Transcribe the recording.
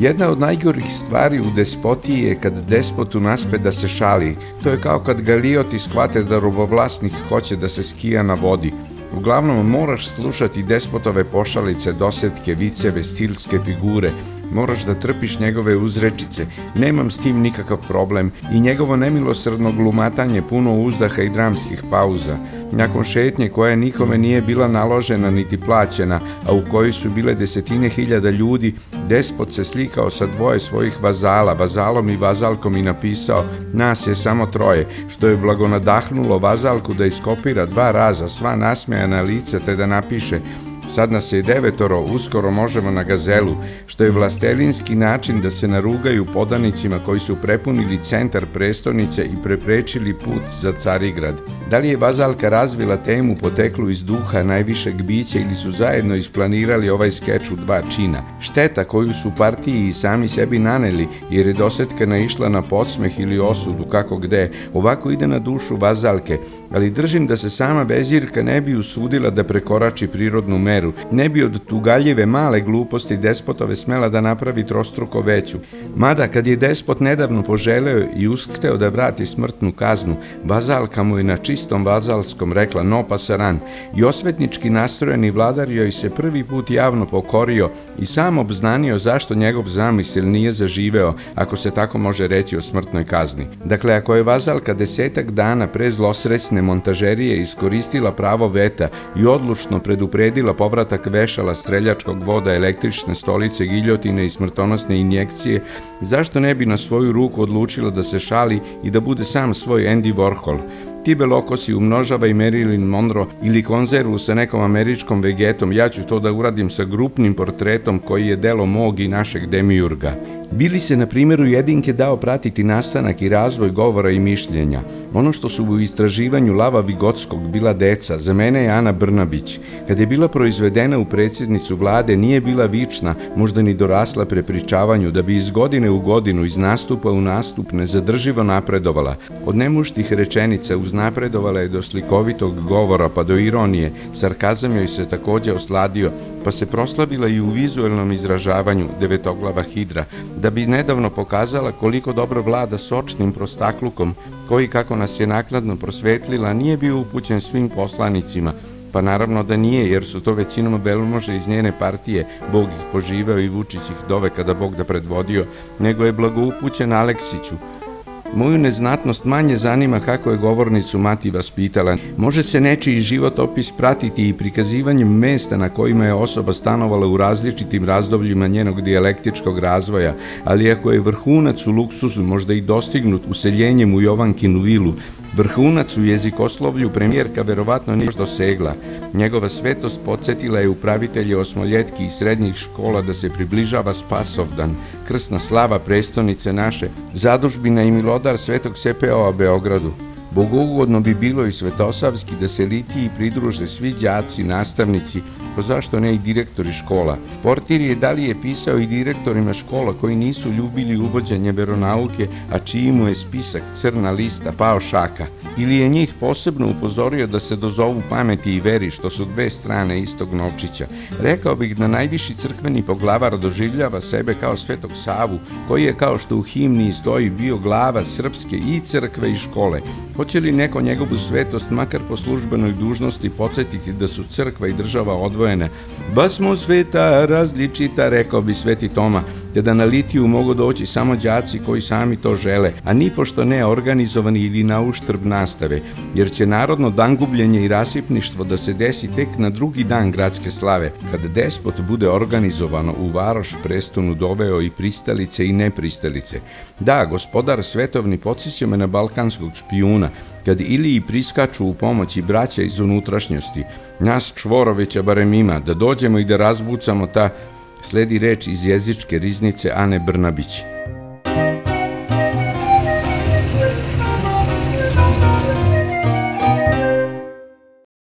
Jedna od najgorih stvari u despotiji je kad despotu naspe da se šali. To je kao kad galioti shvate da robovlasnik hoće da se skija na vodi. Uglavnom moraš slušati despotove pošalice, dosetke, viceve, stilske figure, moraš da trpiš njegove uzrečice, nemam s tim nikakav problem i njegovo nemilosrdno glumatanje puno uzdaha i dramskih pauza. Nakon šetnje koja nikome nije bila naložena niti plaćena, a u kojoj su bile desetine hiljada ljudi, despot se slikao sa dvoje svojih vazala, vazalom i vazalkom i napisao nas je samo troje, što je blagonadahnulo vazalku da iskopira dva raza sva nasmejana lica te da napiše Sad nas je devetoro, uskoro možemo na gazelu, što je vlastelinski način da se narugaju podanicima koji su prepunili centar prestonice i preprečili put za Carigrad. Da li je Vazalka razvila temu poteklu iz duha najvišeg bića ili su zajedno isplanirali ovaj skeč u dva čina? Šteta koju su partiji i sami sebi naneli, jer je dosetka naišla na podsmeh ili osudu, kako gde, ovako ide na dušu Vazalke, ali držim da se sama Vezirka ne bi usudila da prekorači prirodnu meru, ne bi od tugaljive male gluposti despotove smela da napravi trostruko veću. Mada kad je despot nedavno poželeo i uskteo da vrati smrtnu kaznu, Vazalka mu je na čistom vazalskom rekla no pasaran i osvetnički nastrojeni vladar joj se prvi put javno pokorio i sam obznanio zašto njegov zamisel nije zaživeo, ako se tako može reći o smrtnoj kazni. Dakle, ako je Vazalka desetak dana pre zlosresne montažerije iskoristila pravo veta i odlučno predupredila povratak vešala streljačkog voda, električne stolice, giljotine i smrtonosne injekcije, zašto ne bi na svoju ruku odlučila da se šali i da bude sam svoj Andy Warhol? Ti belokosi umnožava i Marilyn Monroe ili konzervu sa nekom američkom vegetom, ja ću to da uradim sa grupnim portretom koji je delo mog i našeg demiurga. Bili se na primjeru jedinke dao pratiti nastanak i razvoj govora i mišljenja. Ono što su u istraživanju Lava Vigotskog bila deca, za mene je Ana Brnabić. Kad je bila proizvedena u predsjednicu vlade, nije bila vična, možda ni dorasla prepričavanju, da bi iz godine u godinu, iz nastupa u nastup, nezadrživo napredovala. Od nemuštih rečenica uznapredovala je do slikovitog govora, pa do ironije. Sarkazam joj se takođe osladio, pa se proslavila i u vizuelnom izražavanju devetoglava hidra, da bi nedavno pokazala koliko dobro vlada sočnim prostaklukom, koji, kako nas je nakladno prosvetlila, nije bio upućen svim poslanicima, pa naravno da nije, jer su to većinom belmože iz njene partije, Bog ih poživao i Vučić ih dove kada Bog da predvodio, nego je blagoupućen Aleksiću, Moju neznatnost manje zanima kako je govornicu mati vaspitala. Može se nečiji životopis pratiti i prikazivanjem mesta na kojima je osoba stanovala u različitim razdobljima njenog dijalektičkog razvoja, ali ako je vrhunac u luksuzu možda i dostignut useljenjem u Jovankinu vilu, Vrhunac u jezikoslovlju premijerka verovatno nije dosegla. Njegova svetost podsjetila je upravitelje osmoljetki i srednjih škola da se približava Spasovdan, krsna slava prestonice naše, zadužbina i milodar svetog Sepeova Beogradu. Bogougodno bi bilo i Svetosavski da se litiji pridruže svi đaci, nastavnici, pa zašto ne i direktori škola. Portir je da li je pisao i direktorima škola koji nisu ljubili uvođenje veronauke, a čiji mu je spisak crna lista pao šaka. Ili je njih posebno upozorio da se dozovu pameti i veri, što su dve strane istog novčića. Rekao bih da najviši crkveni poglavar doživljava sebe kao svetog Savu, koji je kao što u himni stoji bio glava srpske i crkve i škole, Hoće li neko njegovu svetost, makar po službenoj dužnosti, podsjetiti da su crkva i država odvojene? Ba smo sveta različita, rekao bi sveti Toma, te da na litiju mogu doći samo đaci koji sami to žele, a ni pošto ne organizovani ili na uštrb nastave, jer će narodno dangubljenje i rasipništvo da se desi tek na drugi dan gradske slave, kada despot bude organizovano u varoš prestonu doveo i pristalice i nepristalice. Da, gospodar svetovni podsjeća me na balkanskog špijuna, kad Iliji priskaču u pomoći braća iz unutrašnjosti, nas čvorovića barem ima, da dođemo i da razbucamo ta Sledi reč iz jezičke riznice Ane Brnabić.